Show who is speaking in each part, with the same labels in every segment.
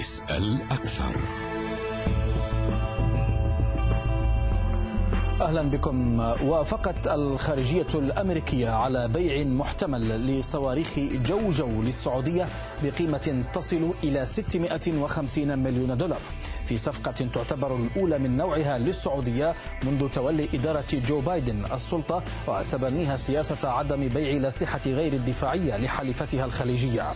Speaker 1: اسأل أكثر.
Speaker 2: أهلا بكم. وافقت الخارجية الأمريكية على بيع محتمل لصواريخ جوجو للسعودية بقيمة تصل إلى 650 مليون دولار. في صفقة تعتبر الأولى من نوعها للسعودية منذ تولي إدارة جو بايدن السلطة وتبنيها سياسة عدم بيع الأسلحة غير الدفاعية لحليفتها الخليجية.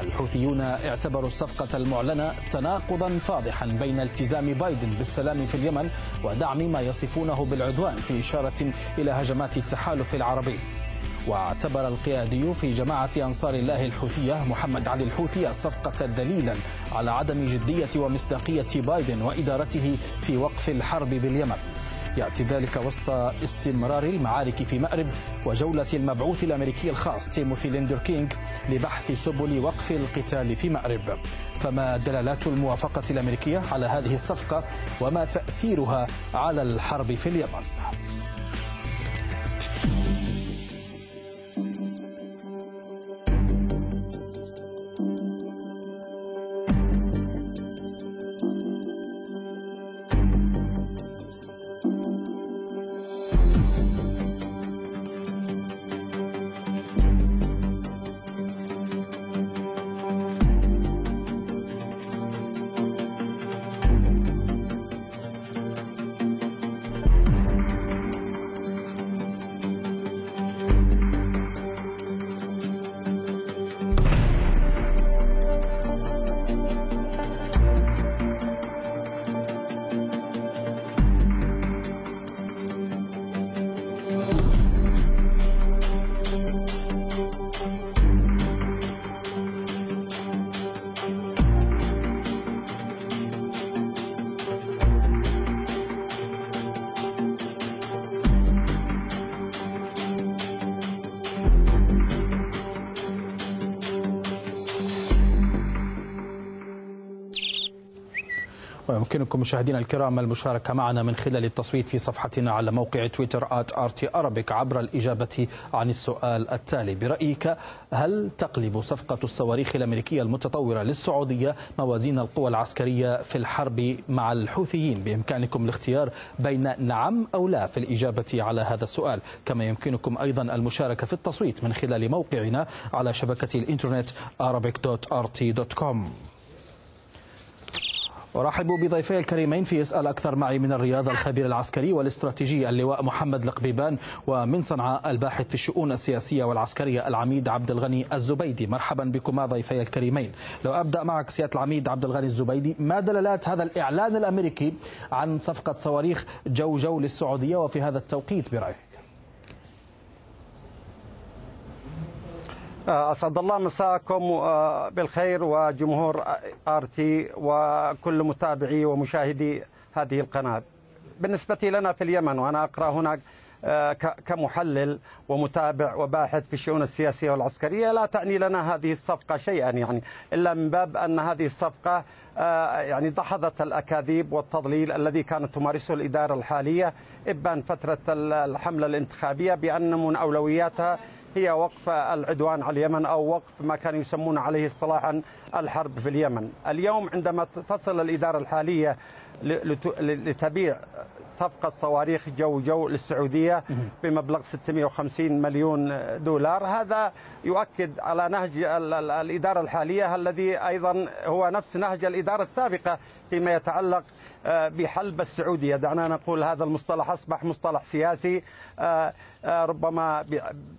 Speaker 2: الحوثيون اعتبروا الصفقة المعلنة تناقضا فاضحا بين التزام بايدن بالسلام في اليمن ودعم ما يصفونه بالعدوان في إشارة إلى هجمات التحالف العربي. واعتبر القيادي في جماعة أنصار الله الحوثية محمد علي الحوثي الصفقة دليلا على عدم جدية ومصداقية بايدن وإدارته في وقف الحرب باليمن. يأتي ذلك وسط استمرار المعارك في مأرب وجولة المبعوث الأمريكي الخاص تيموثي ليندر كينج لبحث سبل وقف القتال في مأرب. فما دلالات الموافقة الأمريكية على هذه الصفقة وما تأثيرها على الحرب في اليمن؟ ويمكنكم مشاهدينا الكرام المشاركة معنا من خلال التصويت في صفحتنا على موقع تويتر آت أرابيك عبر الإجابة عن السؤال التالي. برأيك هل تقلب صفقة الصواريخ الأمريكية المتطورة للسعودية موازين القوى العسكرية في الحرب مع الحوثيين بإمكانكم الاختيار بين نعم أو لا في الإجابة على هذا السؤال؟ كما يمكنكم أيضا المشاركة في التصويت من خلال موقعنا على شبكة الإنترنت arabic.rt.com ارحب بضيفي الكريمين في اسال أكثر معي من الرياض الخبير العسكري والاستراتيجي اللواء محمد القبيبان ومن صنعاء الباحث في الشؤون السياسية والعسكرية العميد عبد الغني الزبيدي. مرحبا بكما ضيفي الكريمين. لو أبدأ معك سيادة العميد عبد الغني الزبيدي ما دلالات هذا الإعلان الأمريكي عن صفقة صواريخ جو جو للسعودية وفي هذا التوقيت برأيك؟
Speaker 3: أسعد الله مساءكم بالخير وجمهور آرتي وكل متابعي ومشاهدي هذه القناة. بالنسبة لنا في اليمن وأنا أقرأ هناك كمحلل ومتابع وباحث في الشؤون السياسية والعسكرية لا تعني لنا هذه الصفقة شيئا يعني إلا من باب أن هذه الصفقة يعني دحضت الأكاذيب والتضليل الذي كانت تمارسه الإدارة الحالية إبان فترة الحملة الانتخابية بأن من أولوياتها هي وقف العدوان على اليمن أو وقف ما كانوا يسمون عليه اصطلاحا الحرب في اليمن. اليوم عندما تصل الإدارة الحالية لتبيع صفقة صواريخ جو جو للسعودية بمبلغ 650 مليون دولار. هذا يؤكد على نهج الإدارة الحالية الذي أيضا هو نفس نهج الإدارة السابقة فيما يتعلق بحلب السعودية. دعنا نقول هذا المصطلح أصبح مصطلح سياسي ربما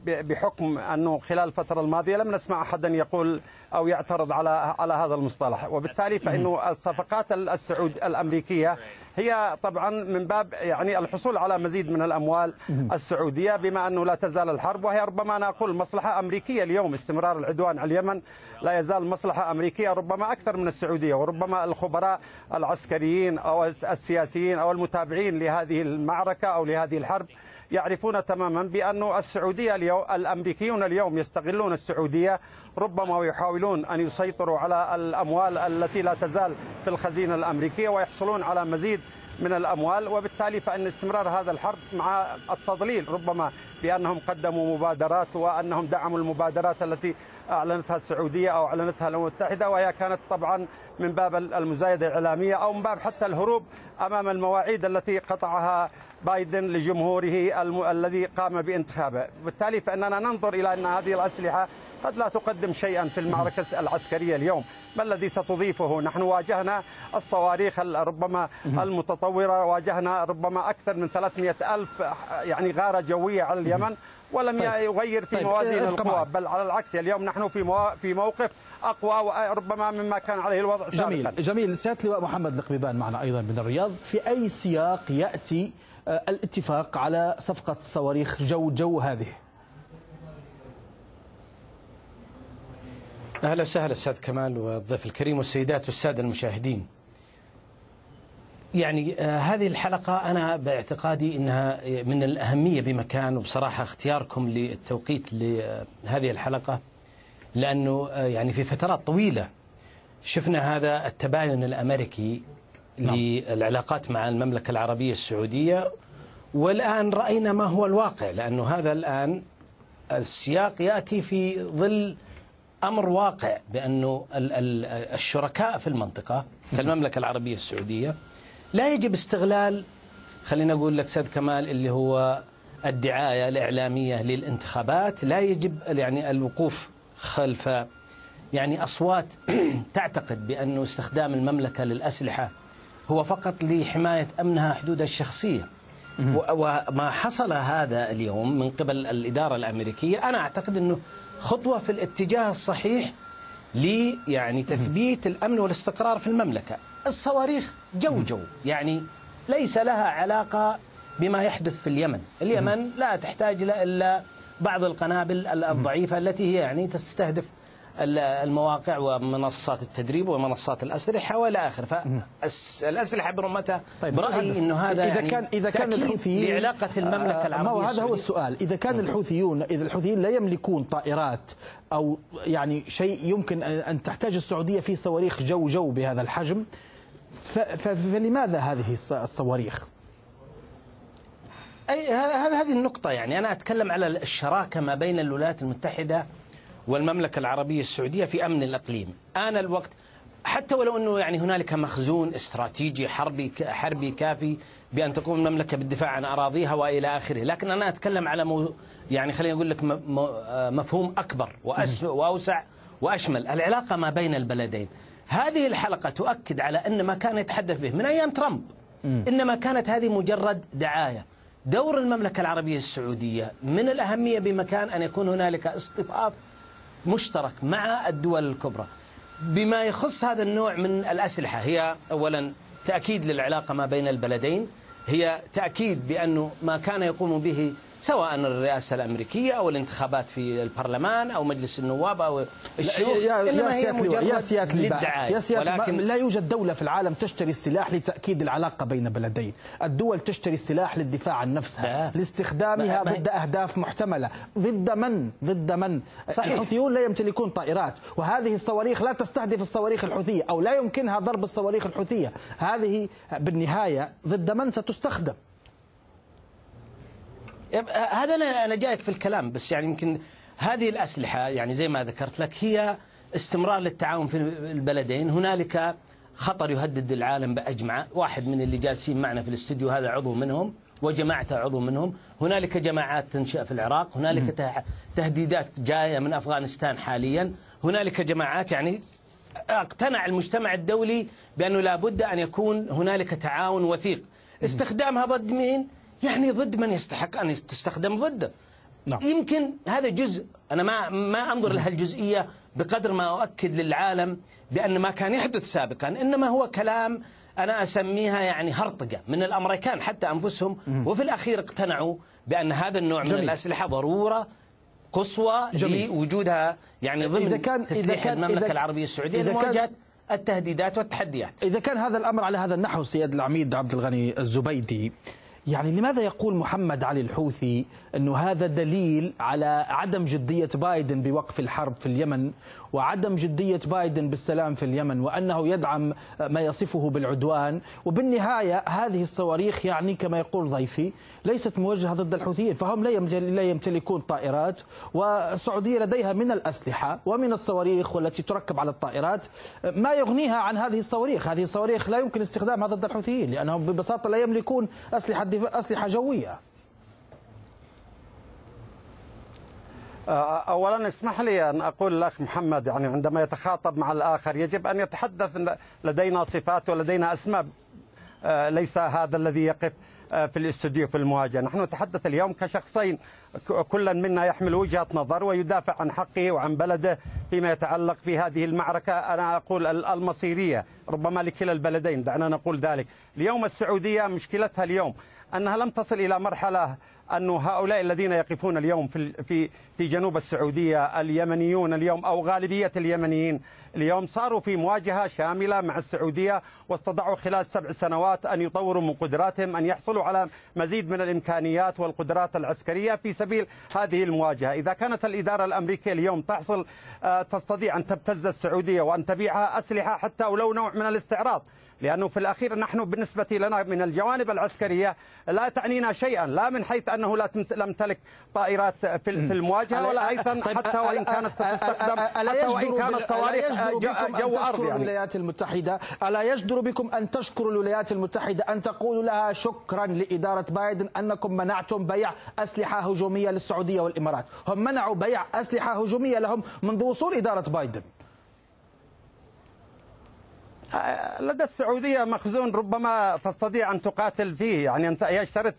Speaker 3: بحكم أنه خلال الفترة الماضية لم نسمع أحدا يقول أو يعترض على على هذا المصطلح. وبالتالي فإنه الصفقات السعود الأمريكية هي طبعا من باب يعني الحصول على مزيد من الأموال السعودية بما أنه لا تزال الحرب وهي ربما أنا أقول مصلحة أمريكية اليوم. استمرار العدوان على اليمن لا يزال مصلحة أمريكية ربما أكثر من السعودية وربما الخبراء العسكريين أو السياسيين أو المتابعين لهذه المعركة أو لهذه الحرب يعرفون تماما بأن السعودية اليوم الأمريكيون اليوم يستغلون السعودية ربما ويحاولون أن يسيطروا على الأموال التي لا تزال في الخزينة الأمريكية ويحصلون على مزيد من الأموال وبالتالي فإن استمرار هذا الحرب مع التضليل ربما بأنهم قدموا مبادرات وأنهم دعموا المبادرات التي أعلنتها السعودية أو أعلنتها الأمم المتحدة وهي كانت طبعا من باب المزايدة الإعلامية أو من باب حتى الهروب أمام المواعيد التي قطعها بايدن لجمهوره الم... الذي قام بانتخابه. بالتالي فإننا ننظر إلى أن هذه الأسلحة قد لا تقدم شيئا في المعركة العسكرية اليوم. ما الذي ستضيفه؟ نحن واجهنا الصواريخ ربما المتطورة واجهنا ربما أكثر من 300 ألف يعني غارة جوية على اليمن ولم طيب. يغير في طيب. موازين القوى بل على العكس اليوم نحن في مو... في موقف أقوى وربما مما كان عليه الوضع
Speaker 2: سابقا. جميل جميل. سياده اللواء محمد القبيبان معنا أيضا من الرياض. في أي سياق يأتي آه، الاتفاق على صفقة صواريخ جو جو هذه؟
Speaker 1: أهلا وسهلا أستاذ كمال والضيف الكريم والسيدات والسادة المشاهدين. يعني آه هذه الحلقة أنا باعتقادي إنها من الأهمية بمكان وبصراحة اختياركم للتوقيت لهذه الحلقة لأنه آه يعني في فترات طويلة شفنا هذا التباين الأمريكي نعم. للعلاقات مع المملكة العربية السعودية والآن رأينا ما هو الواقع لأنه هذا الآن السياق يأتي في ظل أمر واقع بانه الشركاء في المنطقة كالمملكة العربية السعودية لا يجب استغلال خلينا أقول لك سيد كمال اللي هو الدعاية الإعلامية للانتخابات. لا يجب يعني الوقوف خلف يعني أصوات تعتقد بانه استخدام المملكة للأسلحة هو فقط لحماية أمنها حدودها الشخصية. وما حصل هذا اليوم من قبل الإدارة الأمريكية أنا أعتقد إنه خطوة في الاتجاه الصحيح ل يعني تثبيت الأمن والاستقرار في المملكة. الصواريخ جو جو يعني ليس لها علاقة بما يحدث في اليمن. اليمن لا تحتاج إلا بعض القنابل الضعيفة التي هي يعني تستهدف المواقع ومنصات التدريب ومنصات الأسلحة وإلى آخره. فالأسلحة برمتها طيب برأيي أنه هذا إذا يعني كان إذا كان الحوثيين بعلاقة المملكة العربية
Speaker 2: ما هذا هو السؤال. إذا كان الحوثيون إذا الحوثيين لا يملكون طائرات أو يعني شيء يمكن أن تحتاج السعودية في صواريخ جو جو بهذا الحجم فلماذا هذه الصواريخ؟
Speaker 1: أي هذه النقطة يعني. أنا أتكلم على الشراكة ما بين الولايات المتحدة والمملكة العربية السعودية في أمن الإقليم. آن الوقت حتى ولو أنه يعني هنالك مخزون استراتيجي حربي حربي كافي بأن تقوم المملكة بالدفاع عن أراضيها وإلى آخره. لكن أنا أتكلم على مو يعني خليني أقول لك مفهوم أكبر وأوسع وأشمل. العلاقة ما بين البلدين. هذه الحلقة تؤكد على أن ما كان يتحدث به من أيام ترامب إنما كانت هذه مجرد دعاية. دور المملكة العربية السعودية من الأهمية بمكان أن يكون هنالك اصطفاف مشترك مع الدول الكبرى. بما يخص هذا النوع من الأسلحة هي أولا تأكيد للعلاقة ما بين البلدين هي تأكيد بأنه ما كان يقوم به سواء الرئاسة الأمريكية أو الانتخابات في البرلمان أو مجلس النواب أو الشيوخ
Speaker 2: يا إنما هي مجرد يا للدعاية. يا سيادة ولكن لا يوجد دولة في العالم تشتري السلاح لتأكيد العلاقة بين بلدين. الدول تشتري السلاح للدفاع عن نفسها لاستخدامها ضد أهداف محتملة. ضد من؟ ضد من؟ صحيح. الحوثيون لا يمتلكون طائرات وهذه الصواريخ لا تستهدف الصواريخ الحوثية أو لا يمكنها ضرب الصواريخ الحوثية. هذه بالنهاية ضد من ستستخدم.
Speaker 1: هذا أنا جايك في الكلام بس يعني يمكن هذه الأسلحة يعني زي ما ذكرت لك هي استمرار للتعاون في البلدين. هنالك خطر يهدد العالم باجمعه واحد من اللي جالسين معنا في الاستديو هذا عضو منهم وجماعته عضو منهم. هنالك جماعات تنشأ في العراق. هنالك تهديدات جاية من أفغانستان حاليا. هنالك جماعات يعني اقتنع المجتمع الدولي بأنه لابد أن يكون هنالك تعاون وثيق. استخدامها ضد مين؟ يعني ضد من يستحق أن تستخدم ضده نعم. يمكن هذا جزء أنا ما ما أنظر لها الجزئية بقدر ما أؤكد للعالم بأن ما كان يحدث سابقا إنما هو كلام أنا أسميها يعني هرطقة من الأمريكان حتى أنفسهم مم. وفي الأخير اقتنعوا بأن هذا النوع جميل. من الأسلحة ضرورة قصوى لوجودها يعني ضمن إذا كان تسليح إذا كان المملكة إذا العربية السعودية لمواجهة التهديدات والتحديات
Speaker 2: إذا كان هذا الأمر على هذا النحو سيد العميد عبد الغني الزبيدي يعني لماذا يقول محمد علي الحوثي أنه هذا دليل على عدم جدية بايدن بوقف الحرب في اليمن وعدم جدية بايدن بالسلام في اليمن وأنه يدعم ما يصفه بالعدوان؟ وبالنهاية هذه الصواريخ يعني كما يقول ضيفي ليست موجهة ضد الحوثيين فهم لا يمتلكون طائرات والسعودية لديها من الأسلحة ومن الصواريخ والتي تركب على الطائرات ما يغنيها عن هذه الصواريخ. هذه الصواريخ لا يمكن استخدامها ضد الحوثيين لأنهم ببساطة لا يملكون أسلحة, أسلحة جوية.
Speaker 3: اولا اسمح لي أن أقول الأخ محمد يعني عندما يتخاطب مع الآخر يجب أن يتحدث لدينا صفات ولدينا أسماء. ليس هذا الذي يقف في الاستوديو في المواجهة، نحن نتحدث اليوم كشخصين. كل منا يحمل وجهة نظر ويدافع عن حقه وعن بلده فيما يتعلق بهذه المعركة. أنا أقول المصيرية ربما لكلا البلدين دعنا نقول ذلك، اليوم السعودية مشكلتها اليوم انها لم تصل الى مرحله أن هؤلاء الذين يقفون اليوم في في في جنوب السعودية اليمنيون اليوم أو غالبية اليمنيين اليوم صاروا في مواجهة شاملة مع السعودية واستطاعوا خلال سبع سنوات أن يطوروا من قدراتهم أن يحصلوا على مزيد من الإمكانيات والقدرات العسكرية في سبيل هذه المواجهة. إذا كانت الإدارة الأمريكية اليوم تحصل تستطيع أن تبتز السعودية وأن تبيعها أسلحة حتى ولو نوع من الاستعراض لأنه في الأخير نحن بالنسبة لنا من الجوانب العسكرية لا تعنينا شيئا لا من حيث أنه لا تمتلك طائرات في المواجهة ولا أيضا طيب حتى وإن كانت ستستخدم حتى وإن كانت صواريخ جو أرض يعني
Speaker 2: الولايات المتحدة ألا يجدر بكم أن تشكروا الولايات المتحدة أن تقولوا لها شكرا لإدارة بايدن أنكم منعتم بيع أسلحة هجومية للسعودية والإمارات هم منعوا بيع أسلحة هجومية لهم منذ وصول إدارة بايدن
Speaker 3: لدى السعودية مخزون ربما تستطيع أن تقاتل فيه يعني أنت يشترط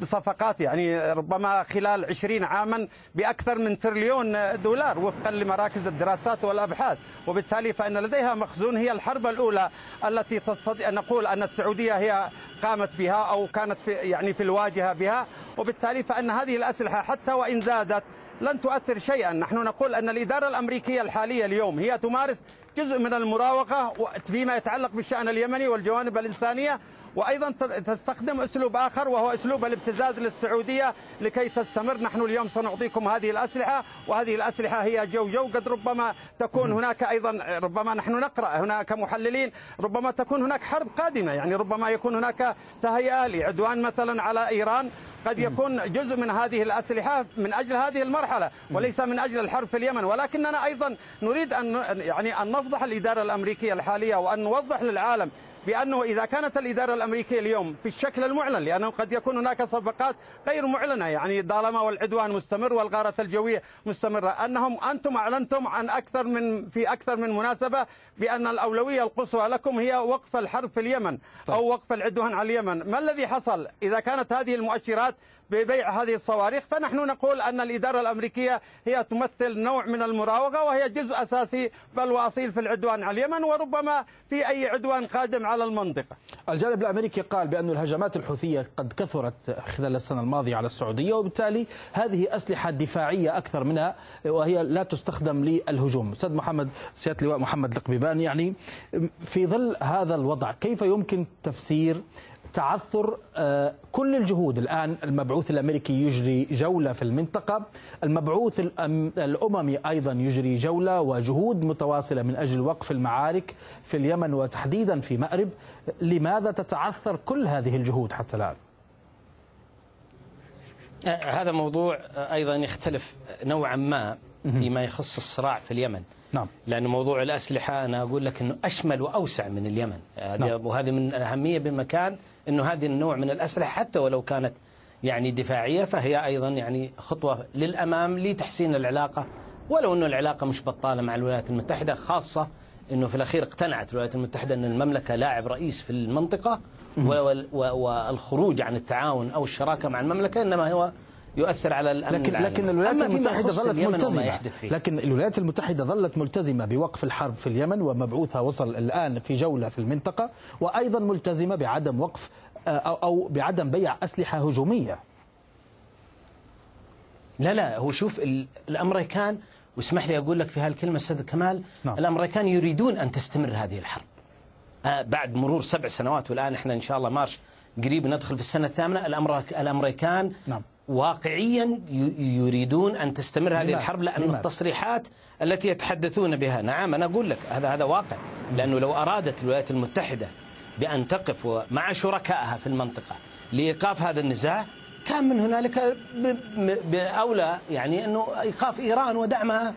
Speaker 3: بصفقات يعني ربما خلال عشرين عاما بأكثر من تريليون دولار وفقا لمراكز الدراسات والأبحاث. وبالتالي فإن لديها مخزون هي الحرب الأولى التي تستطيع نقول أن السعودية هي قامت بها أو كانت في يعني في الواجهة بها وبالتالي فإن هذه الأسلحة حتى وإن زادت لن تؤثر شيئا. نحن نقول أن الإدارة الأمريكية الحالية اليوم هي تمارس جزء من المراوغة فيما يتعلق بالشأن اليمني والجوانب الإنسانية وأيضا تستخدم أسلوب آخر وهو أسلوب الابتزاز للسعودية لكي تستمر. نحن اليوم سنعطيكم هذه الأسلحة وهذه الأسلحة هي جو جو. قد ربما تكون هناك أيضا ربما نحن نقرأ هنا كمحللين ربما تكون هناك حرب قادمة. يعني ربما يكون هناك تهيئة لعدوان مثلا على إيران. قد يكون جزء من هذه الأسلحة من أجل هذه المرحلة وليس من أجل الحرب في اليمن. ولكننا أيضا نريد أن يعني أن نفضح الإدارة الأمريكية الحالية وأن نوضح للعالم بأنه إذا كانت الإدارة الأمريكية اليوم في الشكل المعلن لأنه قد يكون هناك صفقات غير معلنة يعني طالما والعدوان مستمر والغارة الجوية مستمرة. أنهم أنتم أعلنتم عن أكثر من في أكثر من مناسبة بأن الأولوية القصوى لكم هي وقف الحرب في اليمن أو وقف العدوان على اليمن. ما الذي حصل إذا كانت هذه المؤشرات ببيع هذه الصواريخ. فنحن نقول أن الإدارة الأمريكية هي تمثل نوع من المراوغة وهي جزء أساسي بل وأصيل في العدوان على اليمن وربما في أي عدوان قادم على المنطقة.
Speaker 2: الجانب الأمريكي قال بأن الهجمات الحوثية قد كثرت خلال السنة الماضية على السعودية وبالتالي هذه أسلحة دفاعية أكثر منها وهي لا تستخدم للهجوم. أستاذ محمد سيادة اللواء محمد القبيبان يعني في ظل هذا الوضع كيف يمكن تفسير تعثر آه، كل الجهود. الآن المبعوث الأمريكي يجري جولة في المنطقة. المبعوث الأممي أيضا يجري جولة وجهود متواصلة من أجل وقف المعارك في اليمن وتحديدا في مأرب. لماذا تتعثر كل هذه الجهود حتى الآن؟
Speaker 1: آه، هذا موضوع أيضا يختلف نوعا ما فيما يخص الصراع في اليمن.
Speaker 2: نعم.
Speaker 1: لأن موضوع الأسلحة أنا أقول لك أنه أشمل وأوسع من اليمن. نعم. وهذه من الأهمية بمكان. أنه هذه النوع من الأسلحة حتى ولو كانت يعني دفاعية فهي أيضا يعني خطوة للأمام لتحسين العلاقة. ولو أنه العلاقة مش بطالة مع الولايات المتحدة خاصة أنه في الأخير اقتنعت الولايات المتحدة أن المملكة لاعب رئيس في المنطقة والخروج عن التعاون أو الشراكة مع المملكة إنما هو يؤثر على الأمن
Speaker 2: لكن
Speaker 1: العالمي.
Speaker 2: لكن الولايات المتحدة ظلت ملتزمة لكن الولايات المتحدة ظلت ملتزمة بوقف الحرب في اليمن ومبعوثها وصل الآن في جولة في المنطقة وأيضا ملتزمة بعدم وقف آه، أو بعدم بيع أسلحة هجومية
Speaker 1: لا لا هو شوف الأمريكان واسمح لي أقول لك في هالكلمة أستاذ كمال
Speaker 2: نعم.
Speaker 1: الأمريكان يريدون أن تستمر هذه الحرب آه بعد مرور سبع سنوات والآن إحنا إن شاء الله مارش قريب ندخل في السنة الثامنة الأمريكان
Speaker 2: نعم.
Speaker 1: واقعيا يريدون أن تستمر هذه؟ الحرب لأن
Speaker 2: لماذا؟
Speaker 1: التصريحات التي يتحدثون بها نعم أنا أقول لك هذا هذا واقع لأنه لو أرادت الولايات المتحدة بأن تقف مع شركائها في المنطقة لإيقاف هذا النزاع كان من هنالك بأولى يعني أنه إيقاف إيران ودعمها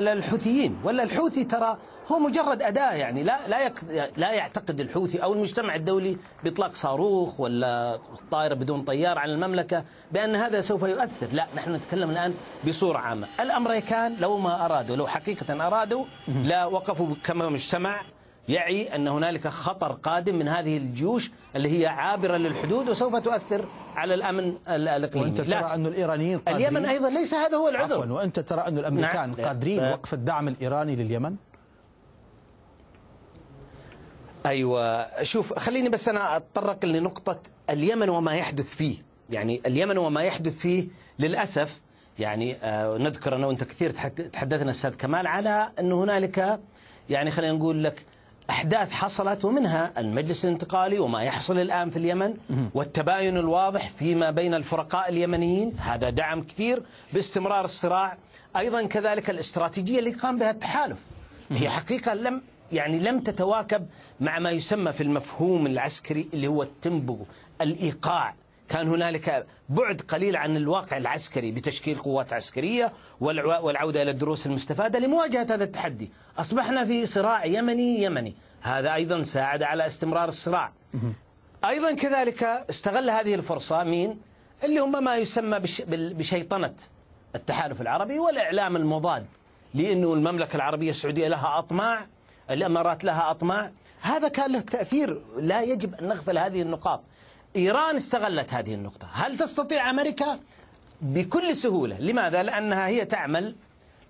Speaker 1: للحوثيين ولا الحوثي ترى هو مجرد أداة يعني لا لا لا يعتقد الحوثي أو المجتمع الدولي بإطلاق صاروخ ولا طائرة بدون طيار على المملكة بأن هذا سوف يؤثر. لا نحن نتكلم الآن بصورة عامة. الأمريكان لو ما أرادوا لو حقيقة أرادوا لا وقفوا كما مجتمع. يعي أن هنالك خطر قادم من هذه الجيوش اللي هي عابرة للحدود وسوف تؤثر على الأمن ال- الإقليمي.
Speaker 2: وأنت ترى أن الإيرانيين قادرين؟
Speaker 1: اليمن أيضا ليس هذا هو العذر.
Speaker 2: عفوا وأنت ترى أن الأمريكان
Speaker 1: نعم.
Speaker 2: قادرين. وقف الدعم الإيراني لليمن؟
Speaker 1: أيوة. شوف خليني بس أنا أتطرق لنقطة اليمن وما يحدث فيه. يعني اليمن وما يحدث فيه للأسف. يعني آه نذكر أنا وأنت كثير تحدثنا أستاذ كمال على أن هنالك يعني خلينا نقول لك أحداث حصلت ومنها المجلس الانتقالي وما يحصل الآن في اليمن والتباين الواضح فيما بين الفرقاء اليمنيين. هذا دعم كثير باستمرار الصراع. أيضا كذلك الاستراتيجية اللي قام بها التحالف. هي حقيقة لم يعني لم تتواكب مع ما يسمى في المفهوم العسكري اللي هو التنبو الإيقاع. كان هنالك بعد قليل عن الواقع العسكري بتشكيل قوات عسكرية والع- والعودة إلى الدروس المستفادة لمواجهة هذا التحدي. أصبحنا في صراع يمني يمني. هذا أيضا ساعد على استمرار الصراع. أيضا كذلك استغل هذه الفرصة مين؟ اللي هم ما يسمى بشيطنة التحالف العربي والإعلام المضاد لأنه المملكة العربية السعودية لها أطماع الإمارات لها أطماع. هذا كان له تأثير. لا يجب أن نغفل هذه النقاط. إيران استغلت هذه النقطة. هل تستطيع أمريكا؟ بكل سهولة. لماذا؟ لأنها هي تعمل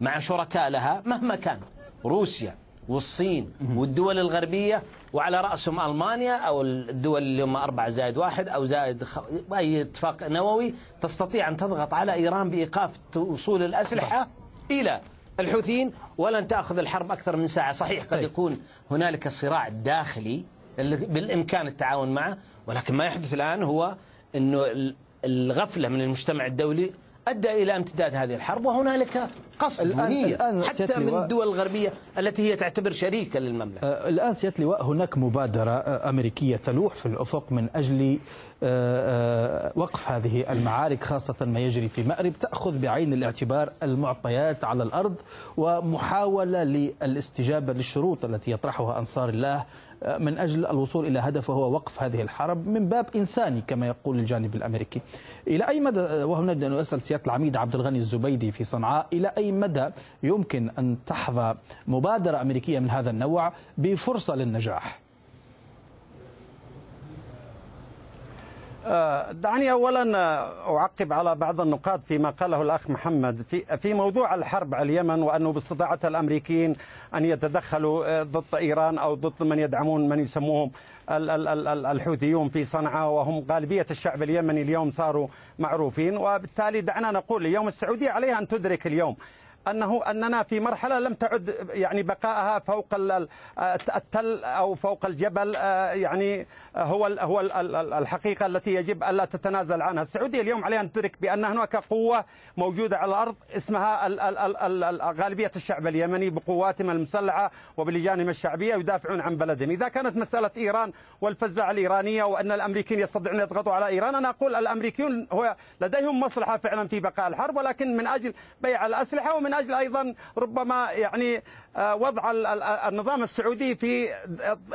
Speaker 1: مع شركاء لها مهما كان. روسيا والصين والدول الغربية وعلى رأسهم ألمانيا أو الدول اللي هم أربعة زائد واحد أو زائد خ... أي اتفاق نووي تستطيع أن تضغط على إيران بإيقاف وصول الأسلحة إلى الحوثيين ولن تأخذ الحرب أكثر من ساعة صحيح قد
Speaker 2: طيب.
Speaker 1: يكون هنالك صراع داخلي بالإمكان التعاون معه ولكن ما يحدث الآن هو أنه ال- الغفلة من المجتمع الدولي أدى إلى امتداد هذه الحرب وهنالك قصد
Speaker 2: الآن- الآن
Speaker 1: حتى من الدول الغربية التي هي تعتبر شريكا للمملكة.
Speaker 2: آه، الآن سيادة اللواء هناك مبادرة آه، أمريكية تلوح في الأفق من أجل آه، وقف هذه المعارك خاصة ما يجري في مأرب تأخذ بعين الاعتبار المعطيات على الأرض ومحاولة للاستجابة للشروط التي يطرحها أنصار الله من أجل الوصول إلى هدف وهو وقف هذه الحرب من باب إنساني كما يقول الجانب الأمريكي. إلى أي مدى وهنا نبدأ نسأل سيادة العميد عبد الغني الزبيدي في صنعاء إلى أي مدى يمكن أن تحظى مبادرة أمريكية من هذا النوع بفرصة للنجاح؟
Speaker 3: دعني اولا آه، أعقب على بعض النقاط فيما قاله الأخ محمد. في في موضوع الحرب على اليمن وأنه باستطاعتها الأمريكيين أن يتدخلوا آه، ضد إيران أو ضد من يدعمون من يسموهم ال- ال- ال- ال- الحوثيون في صنعاء وهم غالبية الشعب اليمني اليوم صاروا معروفين. وبالتالي دعنا نقول اليوم السعودية عليها أن تدرك اليوم أنه أننا في مرحلة لم تعد يعني بقائها فوق ال- ال- التل أو فوق الجبل آه، يعني هو هو ال- ال- الحقيقة التي يجب ألا تتنازل عنها، السعودية اليوم عليها أن تدرك بأن هناك قوة موجودة على الأرض اسمها ال- ال- ال- ال- ال- غالبية الشعب اليمني بقواتهم المسلحة وبلجانهم الشعبية يدافعون عن بلدهم، إذا كانت مسألة إيران والفزاعة الإيرانية وأن الأمريكيين يستطيعون يضغطوا على إيران، أنا أقول الأمريكيون هو لديهم مصلحة فعلا في بقاء الحرب ولكن من أجل بيع الأسلحة ومن أجل أيضا ربما يعني آه، وضع ال- ال- النظام السعودي في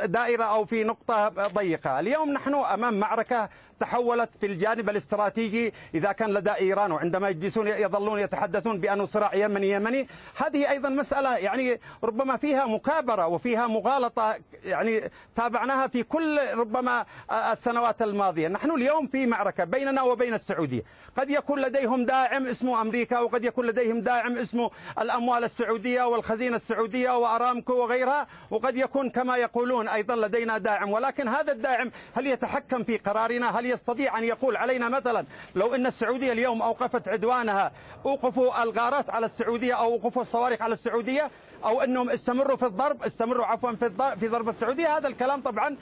Speaker 3: دائرة أو في نقطة ضيقة، اليوم نحن أمام معركة تحولت في الجانب الاستراتيجي إذا كان لدى إيران وعندما يجلسون يظلون يتحدثون بانه صراع يمني يمني. هذه أيضا مسألة يعني ربما فيها مكابرة وفيها مغالطة يعني تابعناها في كل ربما السنوات الماضية، نحن اليوم في معركة بيننا وبين السعودية، قد يكون لديهم داعم اسمه أمريكا وقد يكون لديهم داعم اسمه الأموال السعودية والخزينة السعودية وأرامكو وغيرها، وقد يكون كما يقولون أيضا لدينا داعم، ولكن هذا الداعم هل يتحكم في قرارنا؟ هل يستطيع أن يقول علينا مثلا لو إن السعودية اليوم أوقفت عدوانها أوقفوا الغارات على السعودية أو أوقفوا الصواريخ على السعودية؟ أو أنهم استمروا في الضرب استمروا عفوا في الضرب في ضرب السعودية. هذا الكلام طبعا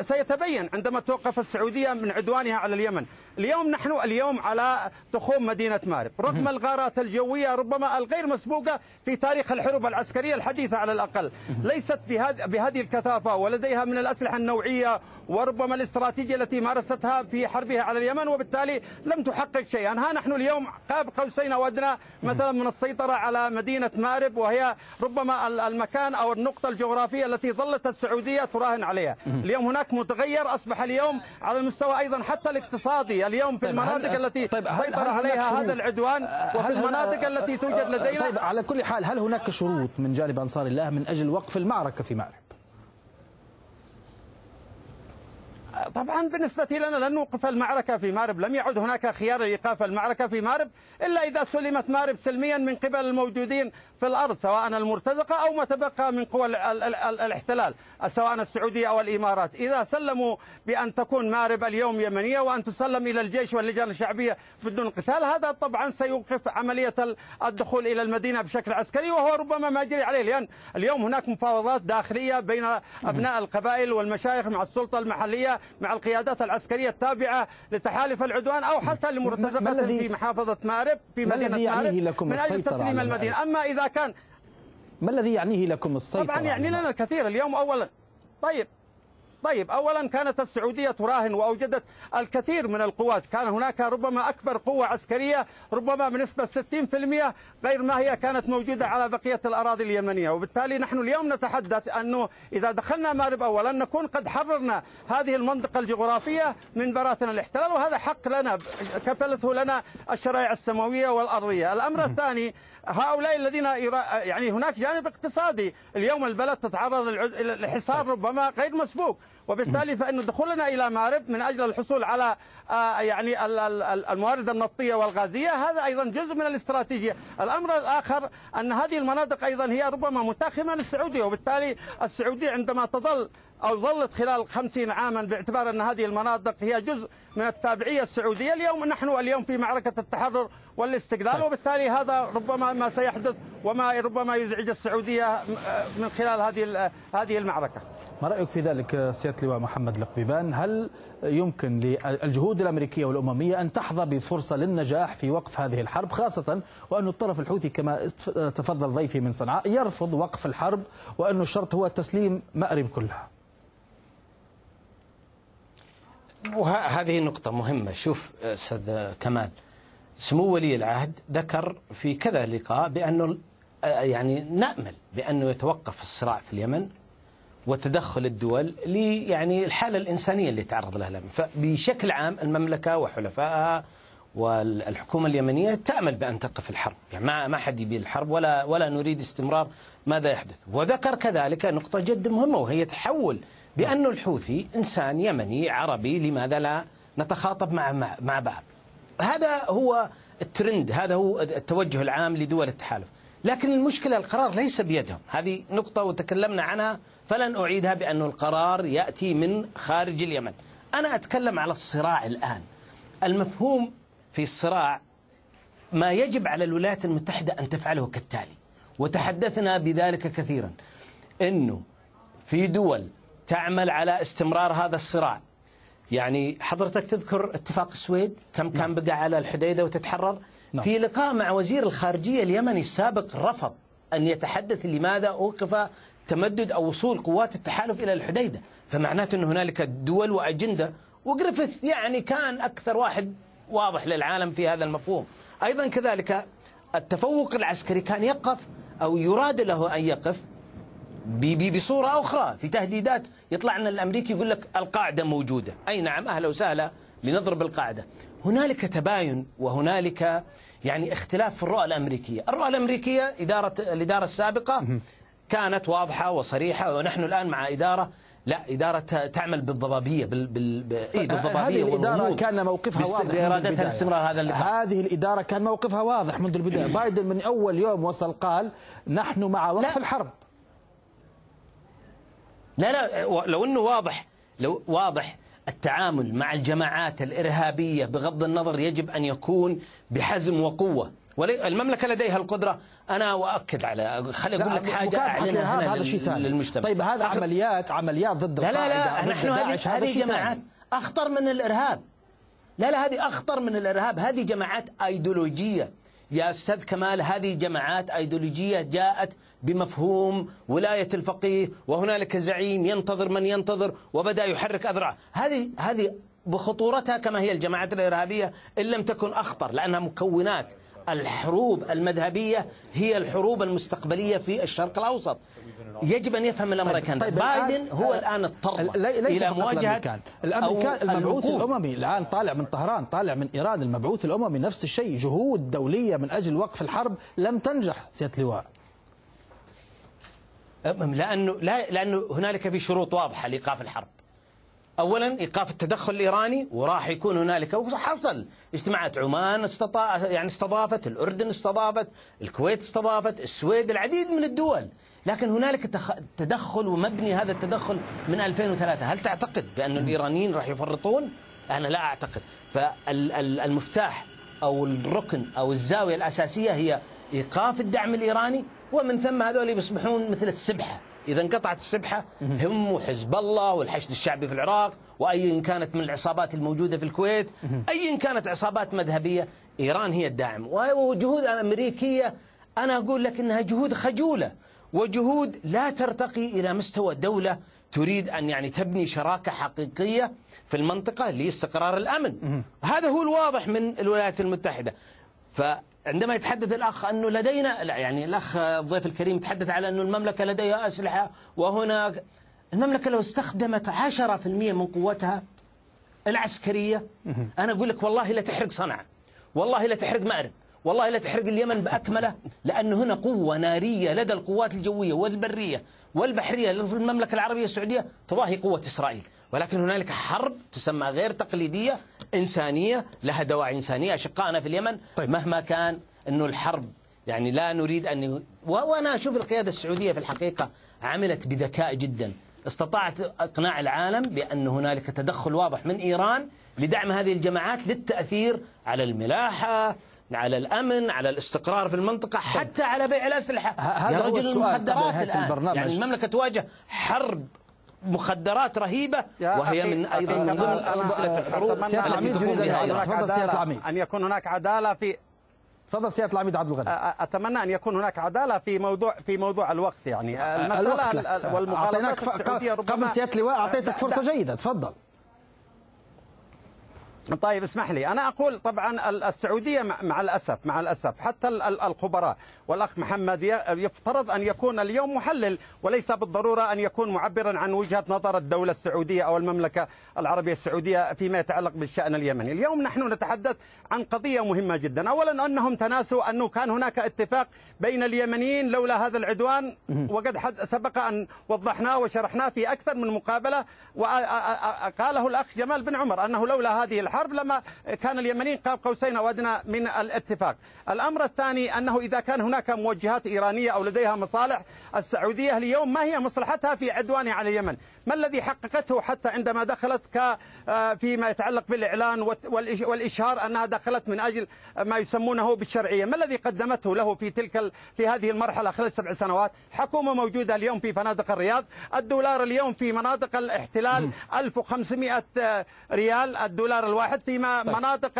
Speaker 3: سيتبين عندما توقف السعودية من عدوانها على اليمن. اليوم نحن اليوم على تخوم مدينة مارب. رغم الغارات الجوية ربما الغير مسبوقة في تاريخ الحروب العسكرية الحديثة على الأقل. ليست بهذه الكثافة ولديها من الأسلحة النوعية وربما الاستراتيجية التي مارستها في حربها على اليمن وبالتالي لم تحقق شيئا. ها نحن اليوم قاب قوسين أو ادنى مثلا من السيطرة على مدينة مارب وهي ربما المكان أو النقطة الجغرافية التي ظلت السعودية تراهن عليها. اليوم هناك متغير أصبح اليوم على المستوى أيضا حتى الاقتصادي. اليوم في طيب المناطق التي طيب سيطر عليها هذا العدوان وفي المناطق التي توجد لدينا؟
Speaker 2: طيب على كل حال هل هناك شروط من جانب أنصار الله من أجل وقف المعركة في مارب
Speaker 3: طبعا بالنسبة لنا لن نوقف المعركة في مارب لم يعد هناك خيار لإيقاف المعركة في مارب إلا إذا سلمت مارب سلميا من قبل الموجودين في الأرض سواء المرتزقة أو ما تبقى من قوى الاحتلال سواء السعودية أو الإمارات. إذا سلموا بأن تكون مارب اليوم يمنية وأن تسلم إلى الجيش واللجان الشعبية بدون قتال هذا طبعا سيوقف عملية الدخول إلى المدينة بشكل عسكري وهو ربما ما يجري عليه. لأن اليوم هناك مفاوضات داخلية بين أبناء القبائل والمشايخ مع السلطة المحلية مع القيادات العسكرية التابعة لتحالف العدوان أو حتى لمرتزقة في محافظة مارب في مدينة مارب من أجل تسليم المدينة. أما إذا كان.
Speaker 2: ما الذي يعنيه لكم السيطرة
Speaker 3: طبعا يعني لنا الكثير اليوم أولا. طيب. طيب اولا كانت السعودية تراهن وأوجدت الكثير من القوات، كان هناك ربما أكبر قوة عسكرية ربما بنسبة 60% غير ما هي كانت موجودة على بقية الأراضي اليمنية، وبالتالي نحن اليوم نتحدث أنه إذا دخلنا مارب اولا نكون قد حررنا هذه المنطقة الجغرافية من براثن الاحتلال وهذا حق لنا كفلته لنا الشرائع السماوية والأرضية، الأمر الثاني هؤلاء الذين يعني هناك جانب اقتصادي. اليوم البلد تتعرض لحصار ربما غير مسبوق. وبالتالي فإن دخولنا إلى مارب من أجل الحصول على آه، يعني الموارد النفطية والغازية هذا أيضا جزء من الاستراتيجية الأمر الآخر أن هذه المناطق أيضا هي ربما متاخمة للسعودية وبالتالي السعودية عندما تظل أو ظلت خلال خمسين عاما باعتبار أن هذه المناطق هي جزء من التابعية السعودية اليوم نحن اليوم في معركة التحرر والاستقلال طيب. وبالتالي هذا ربما ما سيحدث وما ربما يزعج السعودية من خلال هذه هذه المعركة
Speaker 2: ما رأيك في ذلك سيادة اللواء محمد القبيبان هل يمكن للجهود الأمريكية والأممية أن تحظى بفرصة للنجاح في وقف هذه الحرب خاصة وأن الطرف الحوثي كما تفضل ضيفي من صنعاء يرفض وقف الحرب وأن الشرط هو تسليم مأرب كلها؟
Speaker 1: وهذه نقطة مهمة. شوف أستاذ كمال سمو ولي العهد ذكر في كذا لقاء بأنه يعني نأمل بأنه يتوقف الصراع في اليمن. وتدخل الدول يعني الحالة الإنسانية اللي تعرض لها اليمن فبشكل عام المملكة وحلفائها والحكومة اليمنية تأمل بأن تقف الحرب. يعني ما ما حد يبي الحرب ولا ولا نريد استمرار ماذا يحدث. وذكر كذلك نقطة جدا مهمة وهي تحول بأن الحوثي إنسان يمني عربي لماذا لا نتخاطب مع مع بعض. هذا هو الترند هذا هو التوجه العام لدول التحالف. لكن المشكلة القرار ليس بيدهم. هذه نقطة وتكلمنا عنها فلن أعيدها بأن القرار يأتي من خارج اليمن. أنا أتكلم على الصراع الآن. المفهوم في الصراع ما يجب على الولايات المتحدة أن تفعله كالتالي. وتحدثنا بذلك كثيرا. أنه في دول تعمل على استمرار هذا الصراع. يعني حضرتك تذكر اتفاق السويد؟ كم كان نعم. بقى على الحديدة وتتحرر؟ نعم. في لقاء مع وزير الخارجية اليمني السابق رفض أن يتحدث. لماذا أوقف تمدد أو وصول قوات التحالف إلى الحديدة. فمعناته أن هنالك دول وأجندة. وجريفيث يعني كان أكثر واحد واضح للعالم في هذا المفهوم. أيضا كذلك التفوق العسكري كان يقف أو يراد له أن يقف بصورة أخرى. في تهديدات يطلع لنا الأمريكي يقول لك القاعدة موجودة. أي نعم أهلا وسهلا لنضرب القاعدة. هنالك تباين وهنالك يعني اختلاف في الرؤى الأمريكية. الرؤى الأمريكية إدارة الإدارة السابقة كانت واضحة وصريحة ونحن الآن مع إدارة لا إدارة تعمل بالضبابية بال... بال... إيه بالضبابية
Speaker 2: هذه الإدارة كان موقفها واضح
Speaker 1: بإرادتها الاستمرار هذا
Speaker 2: اللقاء. هذه الإدارة كان موقفها واضح منذ البداية. بايدن من أول يوم وصل قال نحن مع وقف لا. الحرب.
Speaker 1: لا لا لو أنه واضح لو واضح التعامل مع الجماعات الإرهابية بغض النظر يجب أن يكون بحزم وقوة. المملكة لديها القدرة. أنا أؤكد على خلي أقول لك حاجة
Speaker 2: أعلنها هنا هذا شيء ثاني. للمجتمع. طيب هذا عمليات عمليات ضد
Speaker 1: لا لا لا نحن هذه هذه جماعات. أخطر من الإرهاب. لا لا هذه أخطر من الإرهاب. هذه جماعات أيديولوجية. يا أستاذ كمال هذه جماعات أيديولوجية جاءت بمفهوم ولاية الفقيه وهنالك زعيم ينتظر من ينتظر وبدأ يحرك أذرعه هذه هذه بخطورتها كما هي الجماعات الإرهابية إن لم تكن أخطر لأنها مكونات. الحروب المذهبية هي الحروب المستقبلية في الشرق الأوسط. يجب أن يفهم الأمريكان طيب, طيب بايدن هو الآن اضطر إلى مواجهة
Speaker 2: الأمريكان. المبعوث الأممي الآن طالع من طهران طالع من إيران. المبعوث الأممي نفس الشيء جهود دولية من أجل وقف الحرب لم تنجح سيادة لواء
Speaker 1: لأنه لا لأنه هنالك في شروط واضحة لإيقاف الحرب. اولا إيقاف التدخل الإيراني وراح يكون هنالك وحصل اجتماعات عمان استطاع يعني استضافت الأردن استضافت الكويت استضافت السويد العديد من الدول. لكن هنالك تدخل ومبني هذا التدخل من 2003 هل تعتقد بأن الإيرانيين راح يفرطون؟ أنا لا أعتقد. فالمفتاح أو الركن أو الزاوية الأساسية هي إيقاف الدعم الإيراني ومن ثم هذول يصبحون مثل السبحة. إذا انقطعت السبحة هم وحزب الله والحشد الشعبي في العراق وأي كانت من العصابات الموجودة في الكويت أي كانت عصابات مذهبية إيران هي الداعم. وجهود أمريكية أنا أقول لك أنها جهود خجولة وجهود لا ترتقي إلى مستوى دولة تريد أن يعني تبني شراكة حقيقية في المنطقة لاستقرار الأمن. هذا هو الواضح من الولايات المتحدة. فعندما يتحدث الأخ أنه لدينا لا يعني الأخ الضيف الكريم يتحدث على أنه المملكة لديها أسلحة وهناك المملكة لو استخدمت 10% من قوتها العسكرية أنا أقول لك والله لا تحرق صنعاء والله لا تحرق مأرب والله لا تحرق اليمن بأكمله لأن هنا قوة نارية لدى القوات الجوية والبرية والبحرية في المملكة العربية السعودية تضاهي قوة إسرائيل ولكن هنالك حرب تسمى غير تقليدية إنسانية لها دواعي إنسانية. أشقائنا في اليمن طيب. مهما كان أنه الحرب يعني لا نريد أن وأنا أشوف القيادة السعودية في الحقيقة عملت بذكاء جدا. استطاعت إقناع العالم بأن هنالك تدخل واضح من إيران لدعم هذه الجماعات للتأثير على الملاحة على الأمن على الاستقرار في المنطقة حتى على بيع الأسلحة. هذا يا رجل المخدرات البرنامج. يعني المملكة تواجه حرب مخدرات رهيبة وهي من أيضا من ضمن سلسلة الحروب. التي تقوم
Speaker 3: بها أن يكون هناك عدالة في
Speaker 2: تفضل سيادة العميد عبد الغني.
Speaker 3: أتمنى أن يكون هناك عدالة في موضوع في موضوع الوقت يعني. المسألة
Speaker 2: والمغالطات قبل سياده اللواء أعطيتك فرصة جيدة. تفضل.
Speaker 3: طيب اسمح لي. أنا أقول طبعا السعودية مع الأسف مع الأسف. حتى الخبراء. والأخ محمد يفترض أن يكون اليوم محلل وليس بالضرورة أن يكون معبرا عن وجهة نظر الدولة السعودية أو المملكة العربية السعودية فيما يتعلق بالشأن اليمني. اليوم نحن نتحدث عن قضية مهمة جدا. أولا أنهم تناسوا أنه كان هناك اتفاق بين اليمنيين لولا هذا العدوان وقد سبق أن وضحناه وشرحناه في أكثر من مقابلة وقاله الأخ جمال بن عمر أنه لولا هذه الحرب الحرب لما كان اليمنيين قاب قوسين أو أدنى من الاتفاق. الأمر الثاني أنه إذا كان هناك موجهات إيرانية أو لديها مصالح السعودية اليوم ما هي مصلحتها في عدوانها على اليمن؟ ما الذي حققته حتى عندما دخلت ك آه، فيما يتعلق بالإعلان والإشهار أنها دخلت من أجل ما يسمونه بالشرعية؟ ما الذي قدمته له في تلك في هذه المرحلة خلال سبع سنوات؟ حكومة موجودة اليوم في فنادق الرياض. الدولار اليوم في مناطق الاحتلال 1500 آه، ريال. الدولار الواحد فيما طيب. مناطق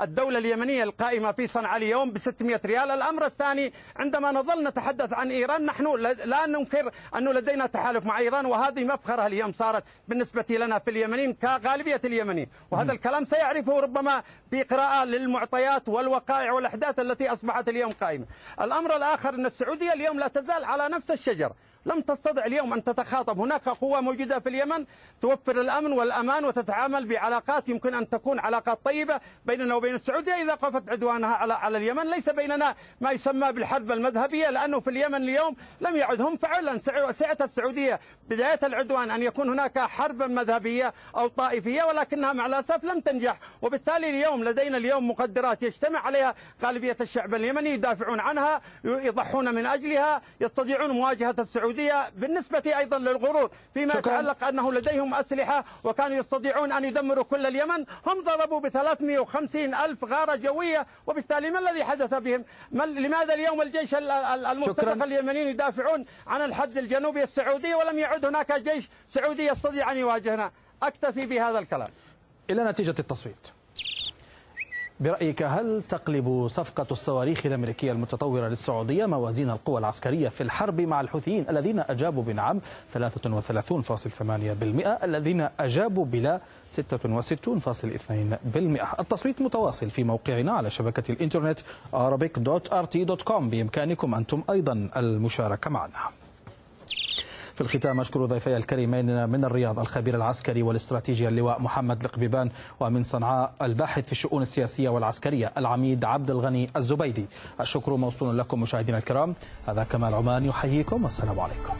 Speaker 3: الدولة اليمنية القائمة في صنعاء اليوم ب 600 ريال. الأمر الثاني عندما نظل نتحدث عن إيران نحن لا ننكر أنه لدينا تحالف مع إيران وهذه مفخر الظاهرة اليوم صارت بالنسبة لنا في اليمنيين كغالبية اليمنيين. وهذا الكلام سيعرفه ربما في قراءة للمعطيات والوقائع والأحداث التي أصبحت اليوم قائمة. الأمر الآخر أن السعودية اليوم لا تزال على نفس الشجر. لم تستطع اليوم أن تتخاطب. هناك قوة موجودة في اليمن توفر الأمن والأمان وتتعامل بعلاقات يمكن أن تكون علاقات طيبة بيننا وبين السعودية إذا قفت عدوانها على على اليمن. ليس بيننا ما يسمى بالحرب المذهبية لأنه في اليمن اليوم لم يعد هم فعلا سعة السعودية بداية العدوان أن يكون هناك حربا مذهبية أو طائفية ولكنها مع الأسف لم تنجح. وبالتالي اليوم لدينا اليوم مقدرات يجتمع عليها غالبية الشعب اليمني يدافعون عنها يضحون من أجلها يستطيعون مواجهة السعودية السعودية بالنسبة أيضا للغرور فيما
Speaker 2: شكراً.
Speaker 3: يتعلق أنه لديهم أسلحة وكانوا يستطيعون أن يدمروا كل اليمن هم ضربوا ب 350 ألف غارة جوية وبالتالي ما الذي حدث بهم ما لماذا اليوم الجيش ال- ال- المرتزق
Speaker 2: شكراً.
Speaker 3: اليمنيين يدافعون عن الحد الجنوبي السعودي ولم يعد هناك جيش سعودي يستطيع أن يواجهنا أكتفي بهذا الكلام
Speaker 2: إلى نتيجة التصويت برأيك هل تقلب صفقة الصواريخ الأمريكية المتطورة للسعودية موازين القوى العسكرية في الحرب مع الحوثيين الذين أجابوا بنعم 33.8% الذين أجابوا بلا 66.2% التصويت متواصل في موقعنا على شبكة الإنترنت arabic.rt.com بإمكانكم أنتم أيضا المشاركة معنا في الختام أشكر ضيفي الكريمين من الرياض الخبير العسكري والاستراتيجي اللواء محمد القبيبان ومن صنعاء الباحث في الشؤون السياسية والعسكرية العميد عبد الغني الزبيدي. الشكر موصول لكم مشاهدينا الكرام. هذا كمال عمان يحييكم. والسلام عليكم.